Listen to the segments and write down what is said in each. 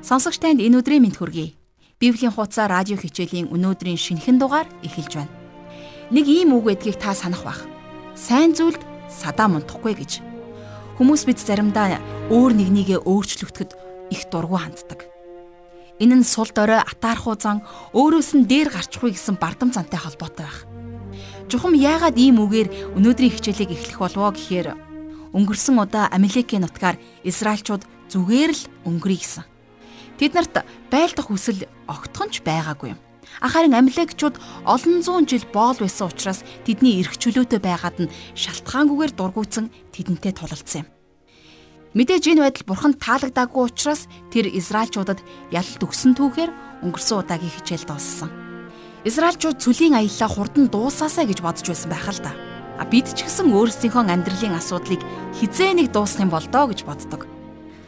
Сонсогч танд энэ өдрийн мэнд хүргэе. Библийн хуудасаа радио хичээлийн өнөөдрийн шинэхэн дугаар эхэлж байна. Нэг ийм үг гэдгийг та санах бах. Сайн зүйлд садаа мунтахгүй гэж. Хүмүүс бид заримдаа өөр нэгнийгээ өөрчлөгдөхөд их дургу ханддаг. Энэ нь сул дорой атаархуу зан өөрөөс нь дээр гарчихгүй гэсэн бардам зантай холбоотой байх. Жухам яагаад ийм үгээр өнөөдрийн хичээлийг эхлэх болов гэхээр өнгөрсөн удаа Амелекийн нутгаар Израильчууд зүгээр л өнгөрье гэсэн. Тэд нарт байлдах хүсэл огтхон ч байгаагүй юм. Ахаарин амилагчууд олон зуун жил боол байсан учраас тэдний эрх чөлөөтэй байгаад нь шалтгаангүйгээр дургуутсан тэдэнтэй тулалдсан юм. Мэдээж энэ байдал бурханд таалагдаагүй учраас тэр Израильчуудад ялалт өгсөн түүхээр өнгөрсөн удаагийн хичээл дууссан. Израильчууд цөлийн аяллаа хурдан дуусаасаа гэж бодож байсан байх л да. А бид ч гэсэн өөрсдийнхөө амьдралын асуудлыг хизээ нэг дуусгах юм бол доо гэж боддог.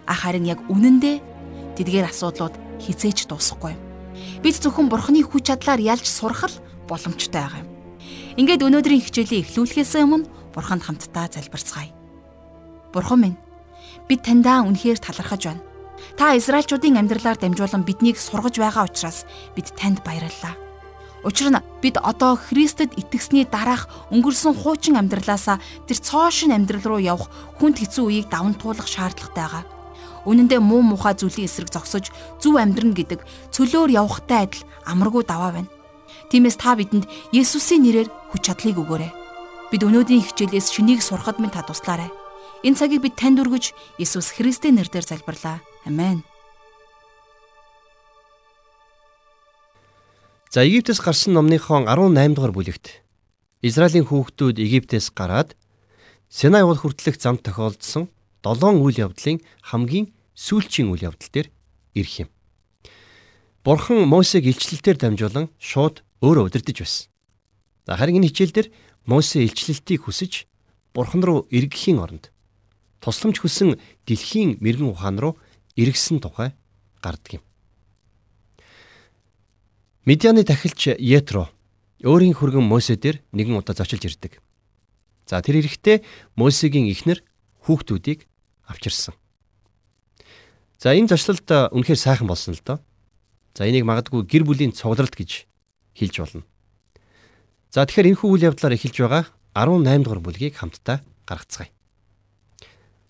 А харин яг үнэндээ тэдгээр асуудлууд хизээч дуусахгүй. Бид зөвхөн бурхны хүч чадлаар ялж сурах л боломжтой байгаа юм. Ингээд өнөөдрийн хичээлийг эхлүүлэхээс өмнө бурханд хамтдаа залбирцгаая. Бурхан минь бид таньдаа үнэхээр талархаж байна. Та Израильчуудын амьдралаар дамжуулан биднийг сургаж байгаа учраас бид танд баярлалаа. Учир нь бид одоо Христэд итгэсний дараах өнгөрсөн хуучин амьдралаасаа тэр цоошин амьдрал руу явах хүнд хэцүү үеийг даван туулах шаардлагатай байгаа. Үнэндээ муу мухай зүйлийн эсрэг зогсож зөв амьдрна гэдэг цөлөөр явахтай адил амаргүй даваа байна. Тиймээс та бидэнд Есүсийн нэрээр хүч чадлыг өгөөрэй. Бид өнөөдрийн хичээлээс шинийг сурахад минь та туслаарай. Энэ цагийг бид танд өргөж Есүс Христийн нэрээр залбирлаа. Амен. За Египтээс гарсан номныхон 18 дугаар бүлэгт Израилийн хүүхдүүд Египтээс гараад Синай уул хүртэлх зам тохиолдсон долоон үйл явдлын хамгийн сүүлчийн үйл явдал дээр ирэх юм. Бурхан Мосег илчлэлтээр дамжуулан шууд өөрөө удирдах байсан. За харин энэ хичээл дээр Мосе илчлэлтийг хүсэж Бурхан руу эргэхийн оронд тусламж хүсэн дэлхийн мэрэгэн ухаан руу эргэсэн тухай гардаг юм. Медианы тахилч Етро өөрийн хөргөн Мосе дээр нэгэн удаа зочилж ирдэг. За тэр эрэхтээ Мосегийн эхнэр хүүхдүүдийг авчирсан. За энэ зочлолт үнэхээр сайхан болсон л доо. За энийг магадгүй гэр бүлийн цугларалт гэж хэлж болно. За тэгэхээр энэхүү үйл явдлаар эхэлж байгаа 18 дугаар бүлгийг хамтдаа гаргацгаая.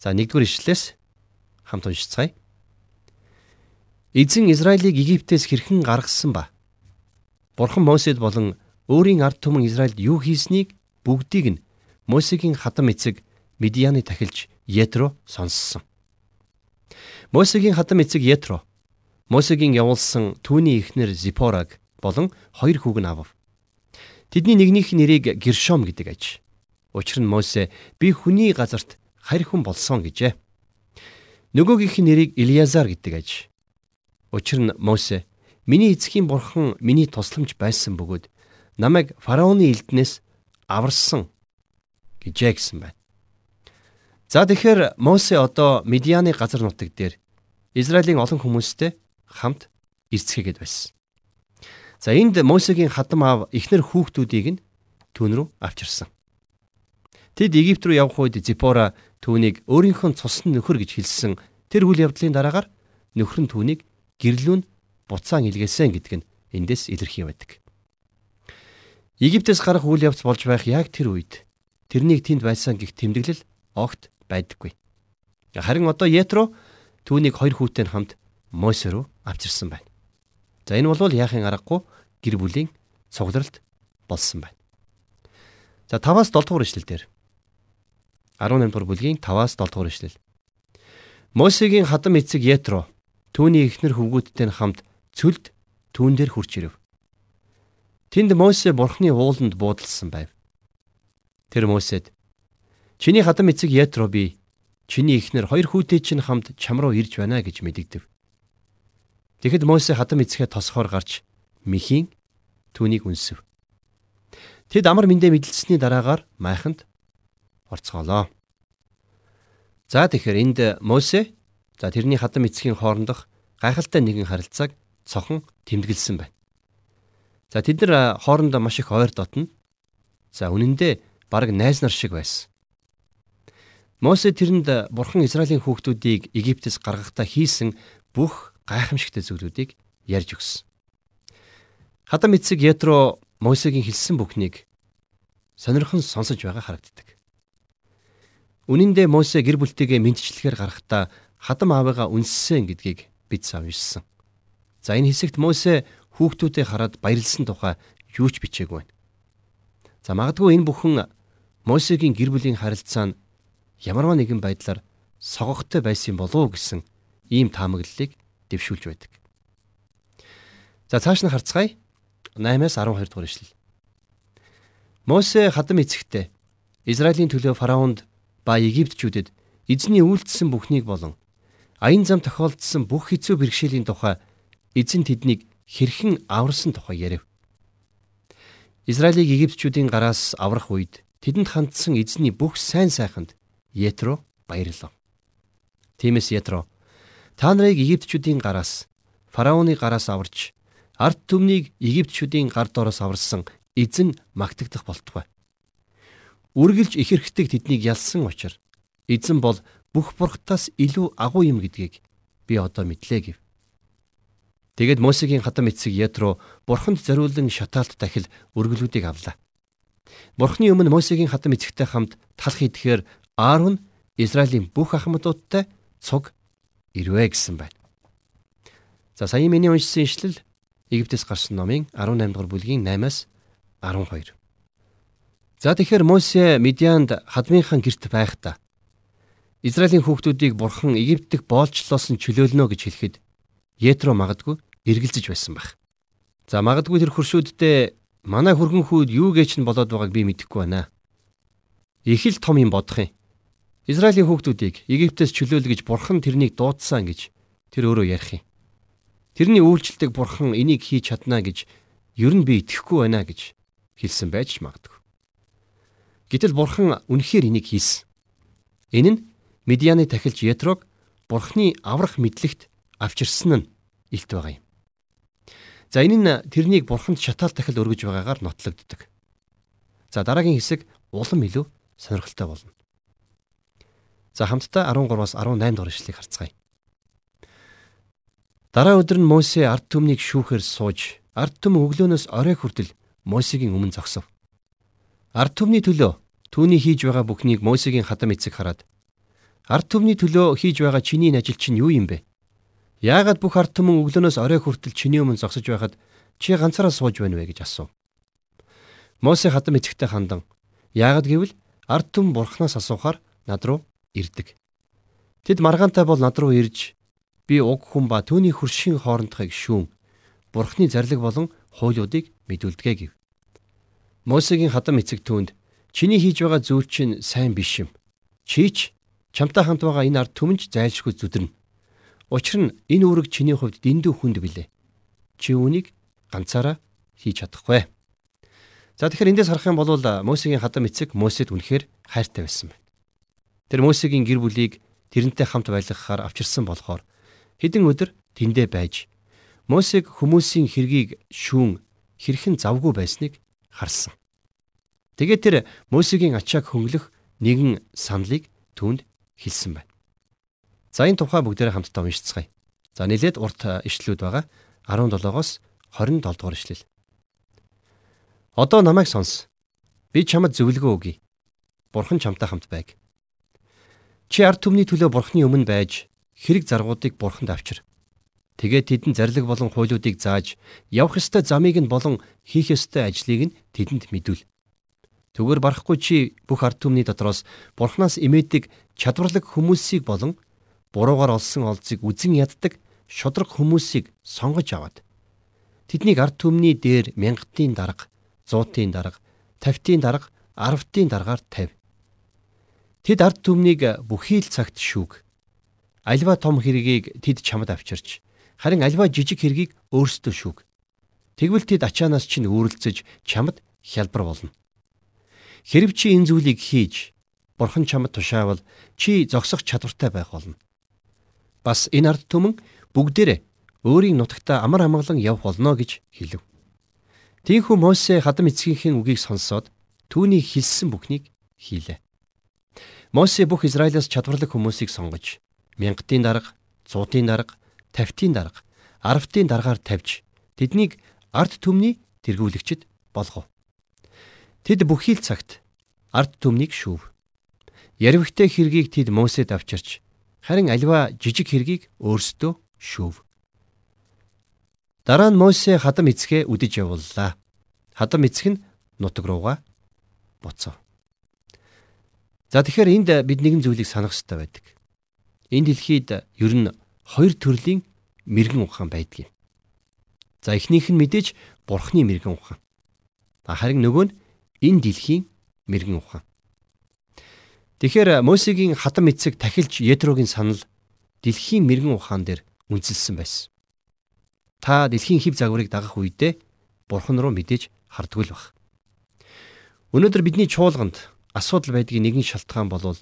За 1-р ишлэлээс хамт уншицгаая. Эзэн Израилийг Египтээс хэрхэн гаргасан ба? Бурхан Мосед болон өөрийн ард түмэн Израильд юу хийснийг бүгдийг нь Мосегийн хатам эцэг Медианы тахилж Етро сонссон. Мосегийн хатам эцэг Етро Мосегийн явуулсан түүний эхнэр Зипораг болон хоёр хүүг нь авав. Тэдний нэгнийх нэрийг Гершом гэдэг аж. Учир нь Мосе би хүний газарт харь хүн болсон гэжээ. Нөгөөгийнх нэрийг Илиазар гэдэг аж. Учир нь Мосе миний эцгийн бурхан миний тусламж байсан бөгөөд намайг фараоны элднээс аварсан гэжээ гэсэн байна. За тэгэхээр Мосе одоо Медианы газар нутаг дээр Израилийн олон хүмүүстэй хамт ирцгээгээд байсан. За энд Мосегийн хадам аав эхнэр хүүхдүүдийг нь түүн рүү авчирсан. Тэд Египт рүү явх үед Зипора түүнийг өөрийнхөө цусны нөхөр гэж хэлсэн тэр үйл явдлын дараагаар нөхөр нь түүнийг гэрлүүн буцаан илгээсэн гэдг нь эндээс илэрхий байдаг. Египтээс гарах үйл явц болж байх яг тэр үед тэрнийг тэнд байсан гих тэмдэглэл огт байдаггүй. Харин одоо Етро түүнийг хоёр хүүтэй нь хамт Мосе руу авчирсан байна. За энэ бол яахын аргагүй гэр бүлийн цугларалт болсон байна. За 5-аас 7 дугаар ишлэл дээр 18 дугаар бүлгийн 5-аас 7 дугаар ишлэл. Мосегийн хадам эцэг Етро түүний эхнэр хөвгүүдтэй нь хамт цөлд түүн дээр хурч ирэв. Тэнд Мосе бурхны ууланд буудалсан байв. Тэр Мосед Чиний хадам эцэг Ятро би чиний эхнэр хоёр хүүтэй чинь хамт чам руу ирж байна гэж мэдэгдэв. Тэгэхэд Мосе хадам эцгээ тосхоор гарч мөхийн түүнийг үнсэв. Тэд амар мэндэ мэдлэлсний дараагаар майханд орцгоолоо. За тэгэхээр энд Мосе за тэрний хадам эцгийн хоорондох гайхалтай нэгэн харилцааг цохон тэмдэглэсэн байна. За тэд нар хоорондоо маш их ойр дотно. За үнэн дээр баг найз нар шиг байсан. Мосе тэрэнд бурхан Израилийн хүүхдүүдийг Египтээс гаргахдаа хийсэн бүх гайхамшигтай зүйлүүдийг ярьж өгсөн. Хадам эцэг Ятро Мосегийн хэлсэн бүхнийг сонирхон сонсож байгаа харагддаг. Үнэн дээр Мосе гэр бүлтэйгээ мэдчлэхээр гарахдаа хадам аавыгаа үнссэн гэдгийг бид савжсан. За энэ хэсэгт Мосе хүүхдүүдээ хараад баярлсан тухай юу ч бичээгүй байна. За магадгүй энэ бүхэн Мосегийн гэр бүлийн харилцаа нь ямарваа нэгэн байдлаар согогтой байсан болов уу гэсэн ийм таамаглалыг дэвшүүлж байдаг. За цааш нь харцгаая. 8-аас 12 дугаар ишлэл. Мосе хадам эцэгтэй Израилийн төлөө фараонд ба Египтчүүдэд эзний үйлдэлсэн бүхнийг болон аян зам тохиолдсон бүх хэцүү бэрхшээлийн тухай эзэн тэднийг хэрхэн аварсан тухай ярив. Израилийг Египтчүүдийн гараас аврах үед тэдэнд хандсан эзний бүх сайн сайханд Етро баярлав. Тиймээс Етро та нарыг Египтчүүдийн гараас фараоны гараас аварч ард түмнийг Египтчүүдийн гар доороос аварсан эзэн магтагдах болтугай үргэлж ихэрхдэг тэднийг ялсан учраас эзэн бол бүх бурхтаас илүү агуу юм гэдгийг би одоо мэдлээ гэв. Тэгэд Мосегийн хатам эцэг Ятро бурханд зориулан шатаалт дахил өргөлүүдийг авлаа. Бурхны өмнө Мосегийн хатам эцэгтэй хамт талх идэхээр Аарон Израилийн бүх ахмадуудтай цуг ирвэ гэсэн байна. За сая миний уншсан ишлэл Египтээс гарсан номын 18 дугаар бүлгийн 8-аас 12. За тэгэхээр Мосе Медианд хадмынхан герт байхдаа Израилийн хүүхдүүдийг бурхан Египтэд боолчлоос нь чөлөөлнө гэж хэлэхэд Етро магадгүй эргэлзэж байсан байх. За магадгүй тэр хуршүүддээ манай хөргөн хүүд юу гэж нь болоод байгааг би мэдэхгүй байна. Их л том юм бодох юм. Израилийн хүүхдүүдийг Египтээс чөлөөл гэж бурхан тэрнийг дуудсан гэж тэр өөрөө ярих юм. Тэрний үйлчлдэг бурхан энийг хийж чадна гэж ер нь би итгэхгүй байна гэж хэлсэн байж магадгүй. Гэтэл бурхан үнэхээр энийг хийсэн. Энэ нь Медианы тахилч Ятрог бурхны аврах мэдлэгт авчирсан нь илт байгаа юм. За энэ нь тэрнийг бурханд шатаал тахил өргөж байгаагаар нотлогддог. За дараагийн хэсэг улам илүү сонирхолтой болно. За хамтдаа 13-аас 18 дугаар ишлэгийг харцгаая. Дараа өдөр нь Мосе ард түмнийг шүүхээр сууж, ард түм өглөөнөөс орой хүртэл Мосегийн өмнө зогсов. Ард түмний төлөө Түүний хийж байгаа бүхнийг Мосегийн хатам эцэг хараад ард түмний төлөө хийж байгаа чиний ажил чинь юу юм бэ? Яагаад бүх ард түмэн өглөөнөөс орой хүртэл чиний өмнө зогсож байхад чи ганцаараа сууж байна вэ гэж асуув. Мосе хатам эцэгтэй хандан яагаад гэвэл ард түмэн бурхнаас асуухаар над руу ирдэг. Тэд маргаантай бол над руу ирж би уг хүн ба түүний хөршийн хоорондохыг шүүн бурхны зарлиг болон хуулиудыг мэдүүлдэгэ гэв. Мосегийн хатам эцэг түүнд Чиний хийж байгаа зүйл чинь сайн биш юм. Чи ч чамтай хамт байгаа энэ ард түмэнж зайлшгүй зүдэрнэ. Учир нь энэ үүрэг чиний хувьд дэндүү хүнд билээ. Чи үүнийг ганцаараа хийж чадахгүй. За тэгэхээр эндээс харах юм бол Мосегийн хадам эцэг Мосед үнэхээр хайртай байсан байна. Тэр Мосегийн гэр бүлийг тэрнтэй хамт байлгахаар авчирсан болохоор хэдэн өдөр тэндэ байж Мосег хүмүүсийн хэргийг шүүн хэрхэн завгүй байсныг харсан. Тэгээд тэр Мосегийн ачааг хөнгөлөх нэгэн саналыг түүнд хэлсэн байна. За энэ тухай бүгдээрээ хамтдаа уншицгаая. За нэлээд урт ишлэлүүд байгаа. 17-оос 27 дугаар ишлэл. Одоо намайг сонс. Би чамд зөвлөгөө өгье. Бурхан чамтай хамт байг. Чи ард түмний төлөө Бурханы өмнө байж хэрэг заргуудыг Бурханд авчир. Тэгээд тэдэнд зарлиг болон хуулиудыг зааж явах ёстой замыг нь болон хийх ёстой ажлыг нь тэдэнд мэдүүл. Түгээр барахгүй чи бүх ард түмний дотроос Бурханаас имээдэг чадварлаг хүмүүсийг болон буруугаар олсон олзыг үзен яддаг шудраг хүмүүсийг сонгож аваад тэднийг ард түмний дээр мянгатын дарга, зуутын дарга, тавтын дарга, арвтын даргаар тавь. Тэд ард түмнийг бүхий л цагт шүүг. Альва том хэргийг тэд чамд авчирч, харин альва жижиг хэргийг өөрсдөө шүүг. Тэгвэл тэд ачаанаас чинь үүрэлцэж чамд хялбар болно. Хэрв чи энэ зүйлийг хийж бурхан чамд тушаавал чи зогсох чадвартай байх болно. Бас энэ ард түмэн бүгдээрээ өөрийн нутагтаа амар амгалан явх болно гэж хэлв. Тийхүү Мосе хадам эцгийнхээ үгийг сонсоод түүний хэлсэн бүхнийг хийлээ. Мосе бүх Израилаас чадварлаг хүмүүсийг сонгож мянгатын дарга, зуутын дарга, тавьтын дарга, арвтын даргаар тавьж тэднийг ард түмний тэргүүлэгчд болгов. Тэд бүхий л цагт ард түмнийг шүүв. Ярвигтэй хэргийг тэд Мосед авчирч харин альва жижиг хэргийг өөрсдөө шүүв. Дараа нь Мосе хадам эцгээ үдэж явууллаа. Хадам эцэг нь нутаг руугаа буцав. За тэгэхээр энд бид нэгэн зүйлийг санах хэрэгтэй байдаг. Энэ дэлхийд ер нь хоёр төрлийн мэрэгэн ухаан байдаг юм. За эхнийх нь мэдээж бурхны мэрэгэн ухаан. Харин нөгөө нь энэ дэлхийн мэрэгэн ухаан. Тэгэхээр Мосегийн хатам эцэг тахилч Ятрогийн санал дэлхийн мэрэгэн ухаан дээр үнэлсэн байсан. Та дэлхийн хэв загварыг дагах үедээ бурхан руу мэдээж хардггүй л баг. Өнөөдөр бидний чуулганд асуудал байдгийн нэгэн шалтгаан бол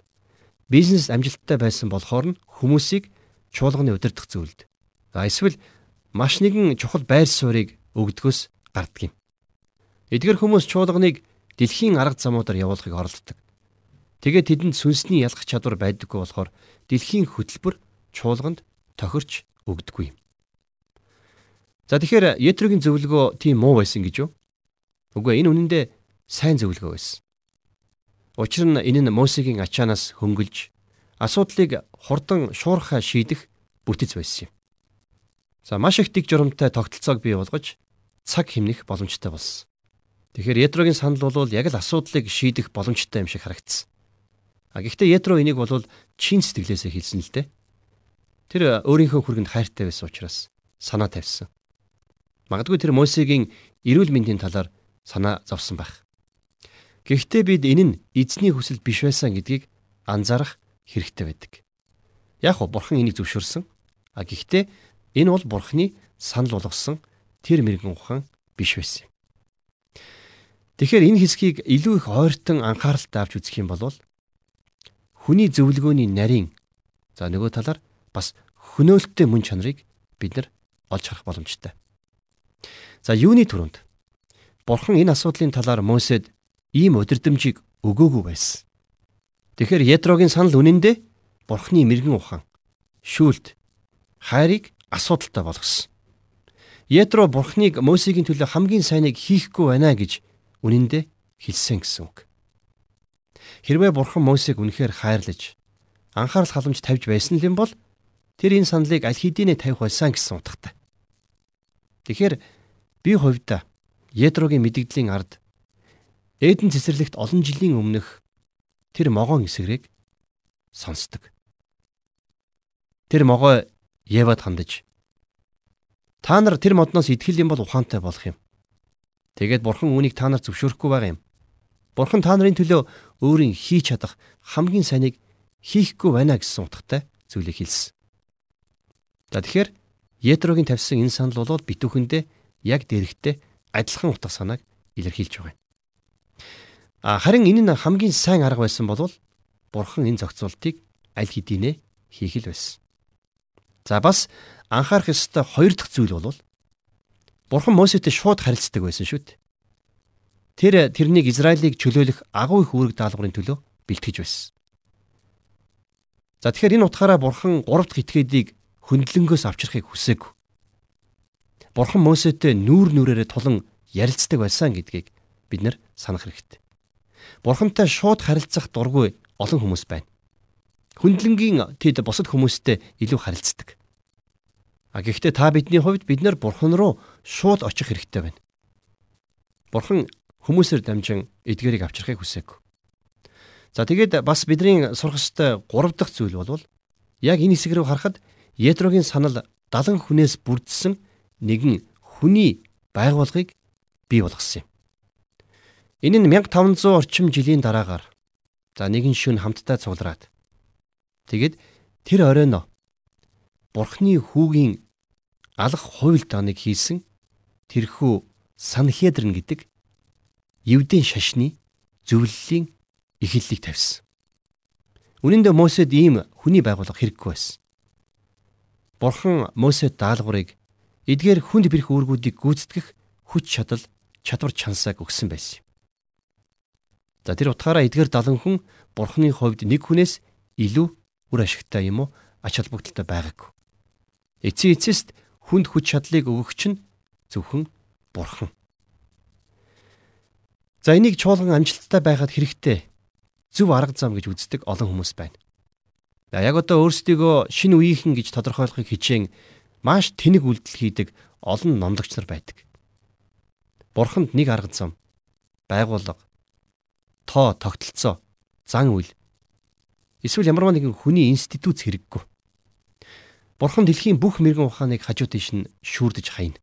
бизнес амжилттай байсан болохоор нь хүмүүсийг чуулганы удирдах зүйлд. За эсвэл маш нэгэн чухал байр суурийг өгдгөөс гарддаг юм. Эдгээр хүмүүс чуулганыг дэлхийн арга замуудаар явуулахыг оролддог. Тэгээд тэдэнд сүнсний ялгах чадвар байдаггүй болохоор дэлхийн хөтөлбөр чуулганд тохирч өгдөггүй. За тэгэхээр Ятрогийн зөвлөгөө тийм муу байсан гэж юу? Үгүй энэ үнэндээ сайн зөвлөгөө байсан. Учир нь энэ нь Мосегийн ачаанаас хөнгөлж асуудлыг хурдан шуурхаа шийдэх бүтэц байсан юм. За маш их дэг журамтай тогтолцоог бий болгож цаг хэмнэх боломжтой болсон. Тэгэхээр Ятрогийн санал бол яг л асуудлыг шийдэх боломжтой юм шиг харагдсан. А гэхдээ Ятро энийг бол чин сэтгэлээсээ хэлсэн л дээ. Тэр өөрийнхөө хүргэнд хайртай байсан учраас санаа тавьсан. Магадгүй тэр Мосегийн эрүүл мэндийн талаар санаа зовсон байх. Гэхдээ бид энэ нь эзний хүсэл биш байсан гэдгийг анзаарах хэрэгтэй байдаг. Яг хөө бурхан энийг зөвшөөрсөн. А гэхдээ энэ бол бурханы санал болгосон тэр мэрэгэн ухаан биш байсан юм. Тэгэхээр энэ хэсгийг илүү их ойртон анхааралтай авч үзэх юм бол хүний зөвлөгөөний нарийн за нөгөө талаар бас хөнөөлттэй мөн чанарыг бид нар олж харах боломжтой. За юуны түрүүнд Бурхан энэ асуудлын талаар Мосед ийм удирдамжийг өгөөгүй байсан. Тэгэхээр Ятрогийн санал үнэндээ Бурханы мэрэгэн ухаан, шүүлт, хайрыг асуудалтай болгосон. Ятро Бурханыг Мосегийн төлөө хамгийн сайныг хийхгүй байна гэж үнэндээ хэлсэн гэсэн үг. Хэрвээ Бурхан Мосег үнэхээр хайрлаж анхаарал халамж тавьж байсан юм бол тэр энэ саналыг аль хэдийнэ тавих байсан гэсэн утгатай. Тэгэхээр Би хувьдаа Ятрогийн мэдэгдлийн ард Эден цэцэрлэгт олон жилийн өмнөх тэр могоон эсрэг сонсдог. Тэр могоо Евад хандаж та нар тэр модноос итгэл юм бол ухаантай болох юм. Тэгээд бурхан үүнийг та нар зөвшөөрөхгүй байгаа юм. Бурхан та нарын төлөө өөрийн хийж чадах хамгийн сайныг хийхгүй байна гэсэн утгатай зүйлийг хэлсэн. За тэгэхээр Ятрогийн тавьсан энэ санал бол битүүхэндээ яг дэрэгтэй адилхан утга санааг илэрхийлж байгаа юм. А харин энэ нь хамгийн сайн арга байсан бол бурхан энэ зохицуултыг аль хэдийнэ хийх л байсан. За бас анхаарах ёстой хоёр дахь зүйл бол бурхан Мосетэй шууд харилцдаг байсан шүү дээ. Тэр тэрнийг Израилийг чөлөөлөх агуу их үүрэг даалгаврын төлөө бэлтгэж байсан. За тэгэхээр энэ утгаараа бурхан гурав дахь этгээдийг хөндлөнгөөс авчрахыг хүсээгүй. Бурхан Мосетэй нүүр нүрээрээ тулан ярилцдаг байсан гэдгийг бид нар санах хэрэгтэй. Бурхантай шууд харилцах дургүй олон хүмүүс байна. Хүндлэнгийн тэд бусад хүмүүстэй илүү харилцдаг. А гэхдээ та бидний хувьд бид нар Бурхан руу шууд очих хэрэгтэй байна. Бурхан хүмүүсээр дамжин эдгэрийг авчрахыг хүсээгүй. За тэгээд бас бидний сурах ёстой гурав дахь зүйл бол яг энэ хэсэг рүү харахад Ятрогийн санал 70 хүнээс бүрдсэн нэгэн хүний байгууллагыг бий болгосон юм. Энэ нь 1500 орчим жилийн дараагаар за нэгэн шөнө хамтдаа цуглараад тэгэд тэр оройно Бурхны хүүгийн алах хувил даныг хийсэн тэрхүү Санхедрин гэдэг Евдийн шашны зөвлөлийн эхлэлийг тавьсан. Үнэн дээр Мосед ийм хүний байгууллага хэрэггүй байсан. Бурхан Мосед даалгаврыг эдгээр хүнд бэрх үүргүүдийг гүйцэтгэх хүч чадал чадвар чансааг өгсөн байсан. За тэр утгаараа эдгээр 70 хүн бурхны хувьд нэг хүнээс илүү үр ашигтай юм уу ач холбогдолтой байгаагүй. Эцсийн эцэст хүнд хүч чадлыг өгөгч нь зөвхөн Бурхан. За энийг чуулган амжилттай байхад хэрэгтэй зөв арга зам гэж үздэг олон хүмүүс байна. За яг одоо өөрсдийгөө шинэ үеийнхэн гэж тодорхойлохыг хичээн маш тэнэг үйлдэл хийдэг олон номлогч нар байдаг. Бурханд нэг арга зам, байгууллага, тоо, тогтолцоо, зан үйл эсвэл ямарваа нэгэн хүний институт хэрэггүй. Бурхан дэлхийн бүх мэрэгэн ухааныг хажуу тийш нь шүүрдэж хайна.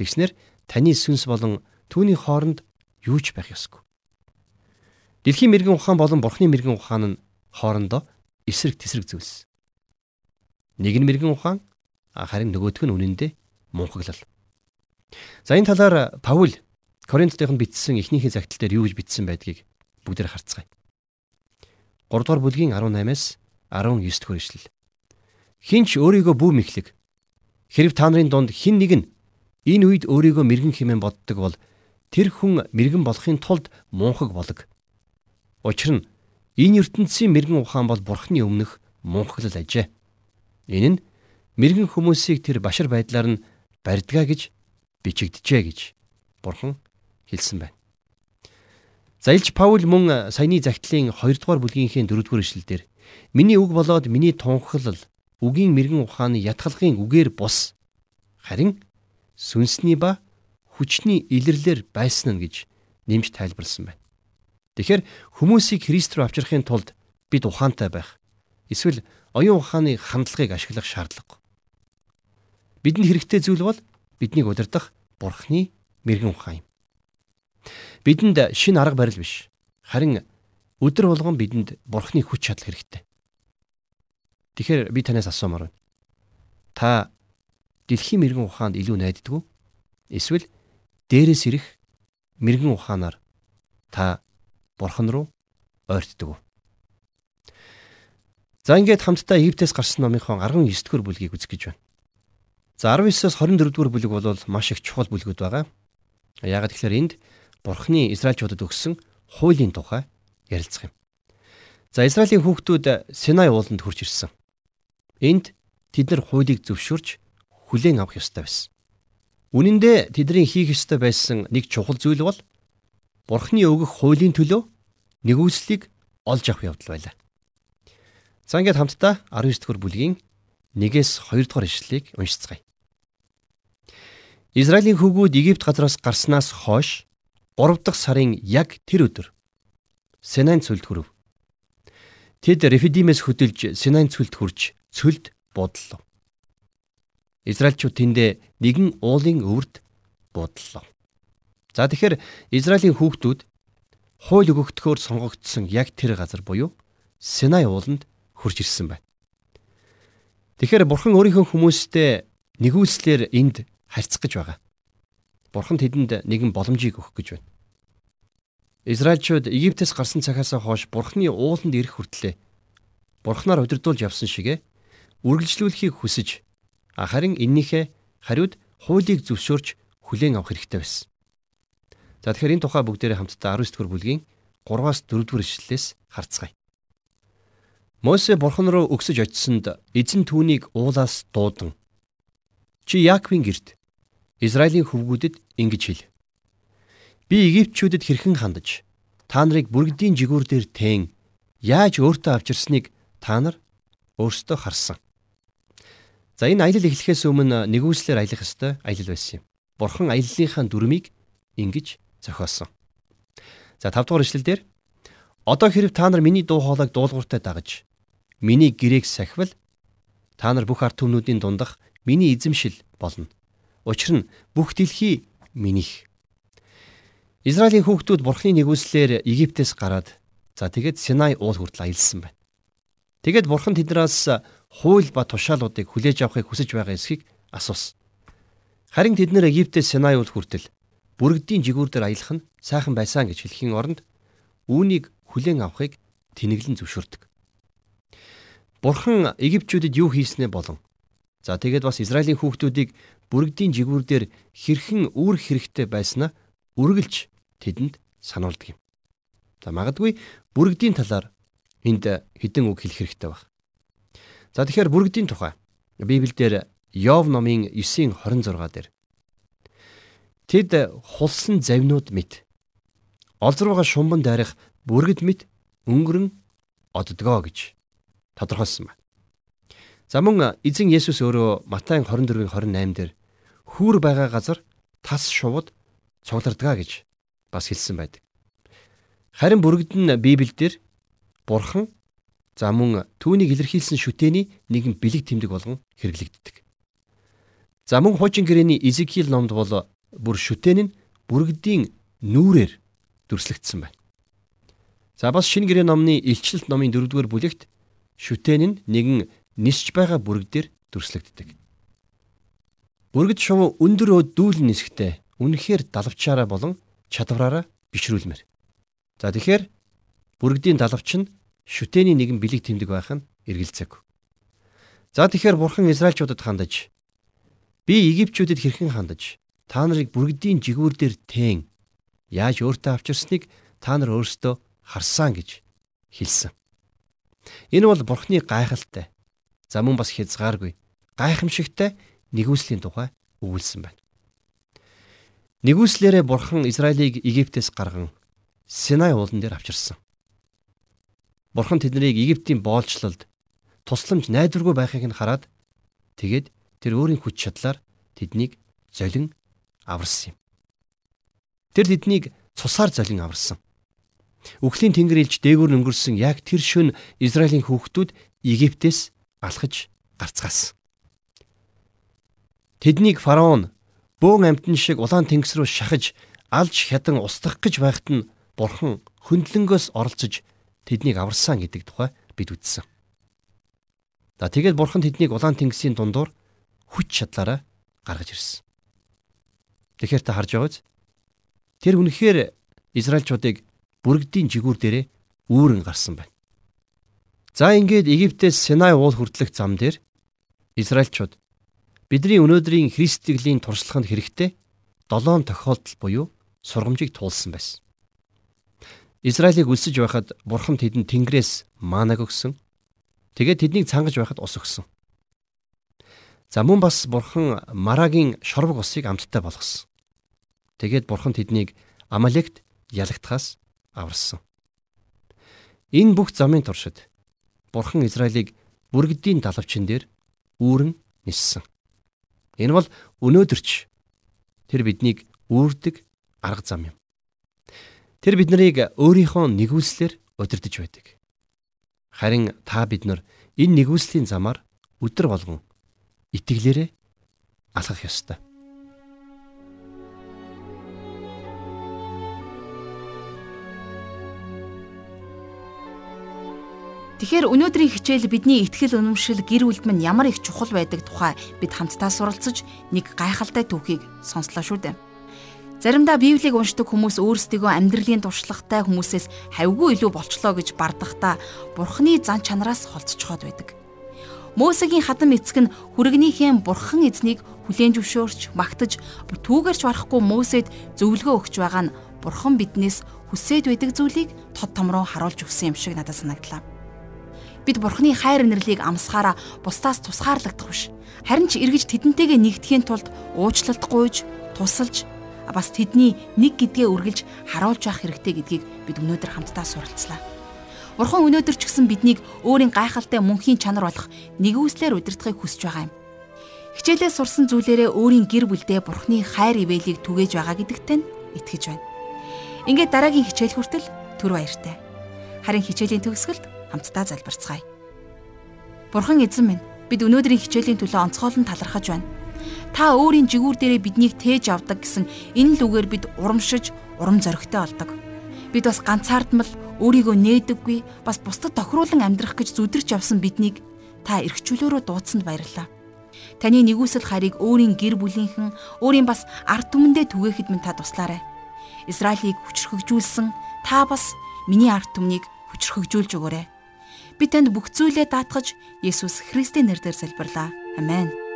Тэгснэр таны сүнс болон түүний хооронд юу ч байх ёсгүй. Дэлхийн мэрэгэн ухаан болон Бурханы мэрэгэн ухаан нь хоорондоо эсрэг тесрэг зүйлс. Нэг нь мэрэгэн ухаан харин нөгөөх нь үнэндээ мунхаглал. За энэ талаар Паул Коринтотойхонд бичсэн эхнийхээ загтал дээр юу гэж бичсэн байдгийг бүгдээр харцгаая. 3 дугаар бүлгийн 18-аас 19 дэх ишлэл. Хинч өөрийгөө бүү мэхлэг. Хэрв та нарын дунд хин нэг нь энэ үед өөрийгөө мэрэгэн хэмээн боддог бол тэр хүн мэрэгэн болохын тулд мунхаг болог. Учир нь энэ ертөнцийн мэрэгэн ухаан бол бурхны өмнөх мунхаглал ажээ. Энэ нь мэрэгэн хүмүүсийг тэр башар байдлаар нь барьдгаа гэж бичигдэжээ гэж бурхан хэлсэн байна. За илч Паул мөн саяны загтлын 2 дугаар бүлгийнхээ 4 дугаар ишлэлдэр миний үг болоод миний тунхаглал үгийн мэрэгэн ухааны ятгалгын үгээр бус харин сүнсний ба хүчний илэрлэр байсан нь гэж нэмж тайлбарлсан байна. Тэгэхээр хүмүүсийг Христ рүү авчрахын тулд бид ухаантай байх эсвэл оюун ухааны хандлагыг ашиглах шаардлагагүй. Бидэнд хэрэгтэй зүйл бол биднийг удирдах Бурхны мэрэгэн ухаан юм. Бидэнд шин арга барил биш. Харин өдөр болгон бидэнд Бурхны хүч чадал хэрэгтэй. Тэгэхээр би танаас асуумаар байна. Та дэлхийн мэрэгэн ухаанд илүү найддаг уу? Эсвэл дээрээс ирэх мэрэгэн ухаанаар та бурхан руу ойртдог уу? За ингээд хамтдаа Египтээс гарсан номынхон 19 дэх бүлгийг үзэх гэж байна. За 19-оос 24 дугаар бүлэг бол маш их чухал бүлгүүд байгаа. Яагаад тэгэхээр энд Бурхны Израильчуудад өгсөн хуулийн тухай ярилцах юм. За Израилийн хүүхдүүд Синай ууланд хурж ирсэн. Энд тэд нар хуулийг зөвшөөрч хүлээн авах ёстой байсан. Үнэн дээр тэдний хийх ёстой байсан нэг чухал зүйл бол Бурхны өгөх хуулийн төлөө нэгүслийг олж авах явдал байлаа. За ингээд хамтдаа 19 дэх бүлгийн 1-ээс 2 дугаар ишлэлийг уншицгаая. Израилийн хөвгүүд Египт газраас гарснаас хойш 3 дахь сарын яг тэр өдөр Синайн цөлд хүрв. Тэд Рефидимээс хөдөлж Синайн цөлд хүрч цөлд буудлаа. Израильчууд тэндээ нэгэн уулын өвөрт буудлаа. За тэгэхээр Израилийн хүүхдүүд хууль өгөгдөхөөр сонгогдсон яг тэр газар буюу Синай ууланд хурж ирсэн байна. Тэгэхээр бурхан өөрийнхөө хүмүүстэй нэгүүлслэр энд харьцах гэж байгаа. Бурхан тэдэнд нэгэн боломжийг өгөх гэж байна. Израильчууд Египтээс гарсан цагаас хойш бурханы ууланд ирэх хүртлээр бурхнаар удирдуулж явсан шигэ үргэлжлүүлэхийг хүсэж харин эннийхээ хариуд хуулийг зөвшөөрч хүлээн авах хэрэгтэй байсан. За тэгэхээр энэ тухай бүгдээрээ хамтдаа 19 дэх бүлгийн 3-аас 4 дугаар ишлэлээс харцгаая. Мосе бурхан руу өгсөж очисонд эзэн түүнийг уулаас дуудан Чи Яаковын герт Израилийн хөвгүүдэд ингэж хэл. Би Египтчүүдэд хэрхэн хандаж та нарыг бүргэдийн жигүүр дээр teen яаж өөртөө авчирсныг та нар өөрсдөө харсан. За энэ аялал эхлэхээс өмнө нэгүслэр аялах ёстой аялал байсан юм. Бурхан аяллалынхаа дүрмийг ингэж зохиосон. За 5 дугаар эшлэл дээр одоо хэрв та нар миний дуу хоолойг дуулууртай дагаж миний гэрээг сахивал та нар бүх ард түмнүүдийн дундах миний эзэмшил болно. Учир нь бүх дэлхий минийх. Израилийн хүүхдүүд Бурхны нэгүслэр Египтээс гараад за тэгээд Синай уул хүртэл аялсан байна. Тэгээд Бурхан тэднээс хууль ба тушаалуудыг хүлээж авахыг хүсэж байгаа эсхийг асуусан. Харин тэд нэр Египтээс Синай уул хүртэл бүргэдийн жигүүр дээр аялах нь сайхан байсан гэж хэлхийн оронд үүнийг хүлээн авахыг тэнэглэн зөвшөөрдөг. Бурхан Египтчүүдэд юу хийснээ болон за тэгээд бас Израилийн хүүхдүүдийг бүргэдийн жигүүр дээр хэрхэн үүрэх хэрэгтэй байснаа үргэлж тэдэнд сануулдаг юм. За магадгүй бүргэдийн талаар энд хідэн үг хэлэх хэрэгтэй баг. За тэгэхээр бүргэдийн тухай Библиэлд Йов номын 9:26 дээр Тэд хулсан завнууд мэт олзрууга шумбан дайрах бүргэд мэт өнгөрөн оддгоо гэж тодорхойлсон байна. За мөн эзэн Есүс өөрөө Матай 24-ийн 28 дээр хүүр байгаа газар тас шувууд цуглардгаа гэж бас хэлсэн байдаг. Харин бүргэд нь Библиэлд Бурхан за мөн түүнийг илэрхийлсэн шүтээний нэгэн бэлэг тэмдэг болгон хэрэглэгддэг. За мөн хуучин гэрээний Изекиэл номд бол бүр шүтэн нь бүргэдийн нүүрээр дүрслэгдсэн байна. За бас шинэ гэрээ номны илчлэлт номын 4-р бүлэгт шүтэн нь нэгэн нисж байгаа бүрэгдээр дүрслэгддэг. Бүргэд шувуу өндөр дүүлэн нисгтээ үнэхээр далавчаараа болон чадвараараа бишрүүлмээр. За тэгэхээр бүргэдийн далавч нь шүтээний нэгэн бэлэг тэмдэг байх нь эргэлзээг. За тэгэхээр бурхан Израильчуудад хандаж би Египчүүдэд хэрхэн хандаж та нарыг бүргэдийн жигүүр дээр тээн яаж өөртөө авчирсныг та нар өөрсдөө харсан гэж хэлсэн. Энэ бол бурхны гайхалтай За мөн бас хязгааргүй гайхамшигтай нэгүслийн тухай өгүүлсэн байна. Нэгүслээрээ бурхан Израилийг Египтээс гарган Синай уулан дээр авчирсан. Бурхан тэднийг Египтийн боолчлолд тусламж найдваргүй байхыг нь хараад тэгээд тэр өөрийн хүч чадлаар тэднийг золин аварсан юм. Тэр тэднийг цусаар золин аварсан. Үхлийн тэнгэр илж дээгүүр өнгөрсөн яг тэр шөн Израилийн хүүхдүүд Египтээс алхаж гарцгаасан. Тэднийг фараон бөөн амтэн шиг улаан тэнгис рүү шахаж алж хядан устгах гэж байхад нь бурхан хөндлөнгөөс оролцож тэднийг аварсан гэдэг тухай бид үзсэн. За тэгээд бурхан тэднийг улаан тэнгисийн дундуур хүч чадлаараа гаргаж ирсэн. Тэгэхээр та харж байгааз тэр үнэхээр Израильчуудыг бүргэдийн жигүүр дээрээ үүрэн гарсан байна. За ингээд Египтээс Синай уул хүртэлх зам дээр Израильчууд бидний өнөөдрийн Христтгэлийн туршлаганд хэрэгтэй долоон тохиолдол буюу сургамжийг туулсан байсан. Израилийг үлсэж байхад Бурхан тэдэнд Тэнгэрээс манаг өгсөн. Тэгээд тэднийг цангаж байхад ус өгсөн. За мөн бас Бурхан Марагийн шорвог усыг амттай болгосон. Тэгээд Бурхан тэднийг Амалект ялагдахаас аварсан. Энэ бүх замын туршид Бурхан Израилийг бүргэдийн далавчин дээр үүрэн ниссэн. Энэ бол өнөөдөрч тэр биднийг үүрдэг арга зам юм. Тэр биднийг өөрийнхөө нэгүслэр удирдах байдаг. Харин та бид нар энэ нэгүслийн замаар өдр болгон итгэлээрээ алхах ёстой. Тэгэхээр өнөөдрийн хичээл бидний ихтгэл үнэмшил гэр бүлд минь ямар их чухал байдаг тухай бид хамтдаа суралцж нэг гайхалтай түүхийг сонслоо шүү дээ. Заримдаа Библийг уншдаг хүмүүс өөрсдийгөө амьдралын туршлагатай хүмүүсээс хавьгүй илүү болчлоо гэж бардахдаа Бурхны зан чанараас холцчиход байдаг. Мөсегийн хатан эцэг нь хүрэгнийхээ Бурхан эзнийг хүлээн зөвшөөрч магтаж түүгэрч барахгүй Мөсед зөвлөгөө өгч байгаа нь Бурхан биднээс хүсээд байдаг зүйлийг тод том руу харуулж өгсөн юм шиг надад санагдлаа. Бид Бурхны хайр нэрлийг амсахаараа бусдаас тусгаарлагдах биш. Харин ч эргэж тэдэнтэйгээ нэгдэхийн тулд уучлалт гуйж, тусалж бас тэдний нэг гэдгээ үргэлж харуулж явах хэрэгтэй гэдгийг бид өнөөдөр хамтдаа суралцлаа. Бурхан өнөөдөр ч гэсэн биднийг өөрийн гайхалтай мөнхийн чанар болох нэгүслэр удирдахыг хүсэж байгаа юм. Хичээлээ сурсан зүйлээрээ өөрийн гэр бүлдээ Бурхны хайр ивэлийг түгээж байгаа гэдэгтээ итгэж байна. Ингээд дараагийн хичээл хүртэл түр баяртай. Харин хичээлийн төгсгөлд хамтдаа залбирцгаая. Бурхан эзэн минь бид өнөөдрийн хичээлийн төлөө онцгойлон талархаж байна. Та өөрийн жигүүр дээрээ биднийг тээж авдаг гэсэн энэ л үгээр бид урамшиж, урам зоригтой болдог. Бид бас ганцаардмал өөрийгөө нээдэггүй, бас бусдад тохируулан амьдрах гэж зүдэрч явсан биднийг та эргчүүлөөрөө дуудсанд баярлалаа. Таны нэгүсэл харийг өөрийн гэр бүлийнхэн, өөрийн бас ард түмэндээ түгээхэд минь та туслаарай. Израилийг хүчрхэгжүүлсэн та бас миний ард түмнийг хүчрхэгжүүлж өгөөрэй. Би танд бүх зүйлээ даатгаж Есүс Христийн нэрээр залбирлаа. Амен.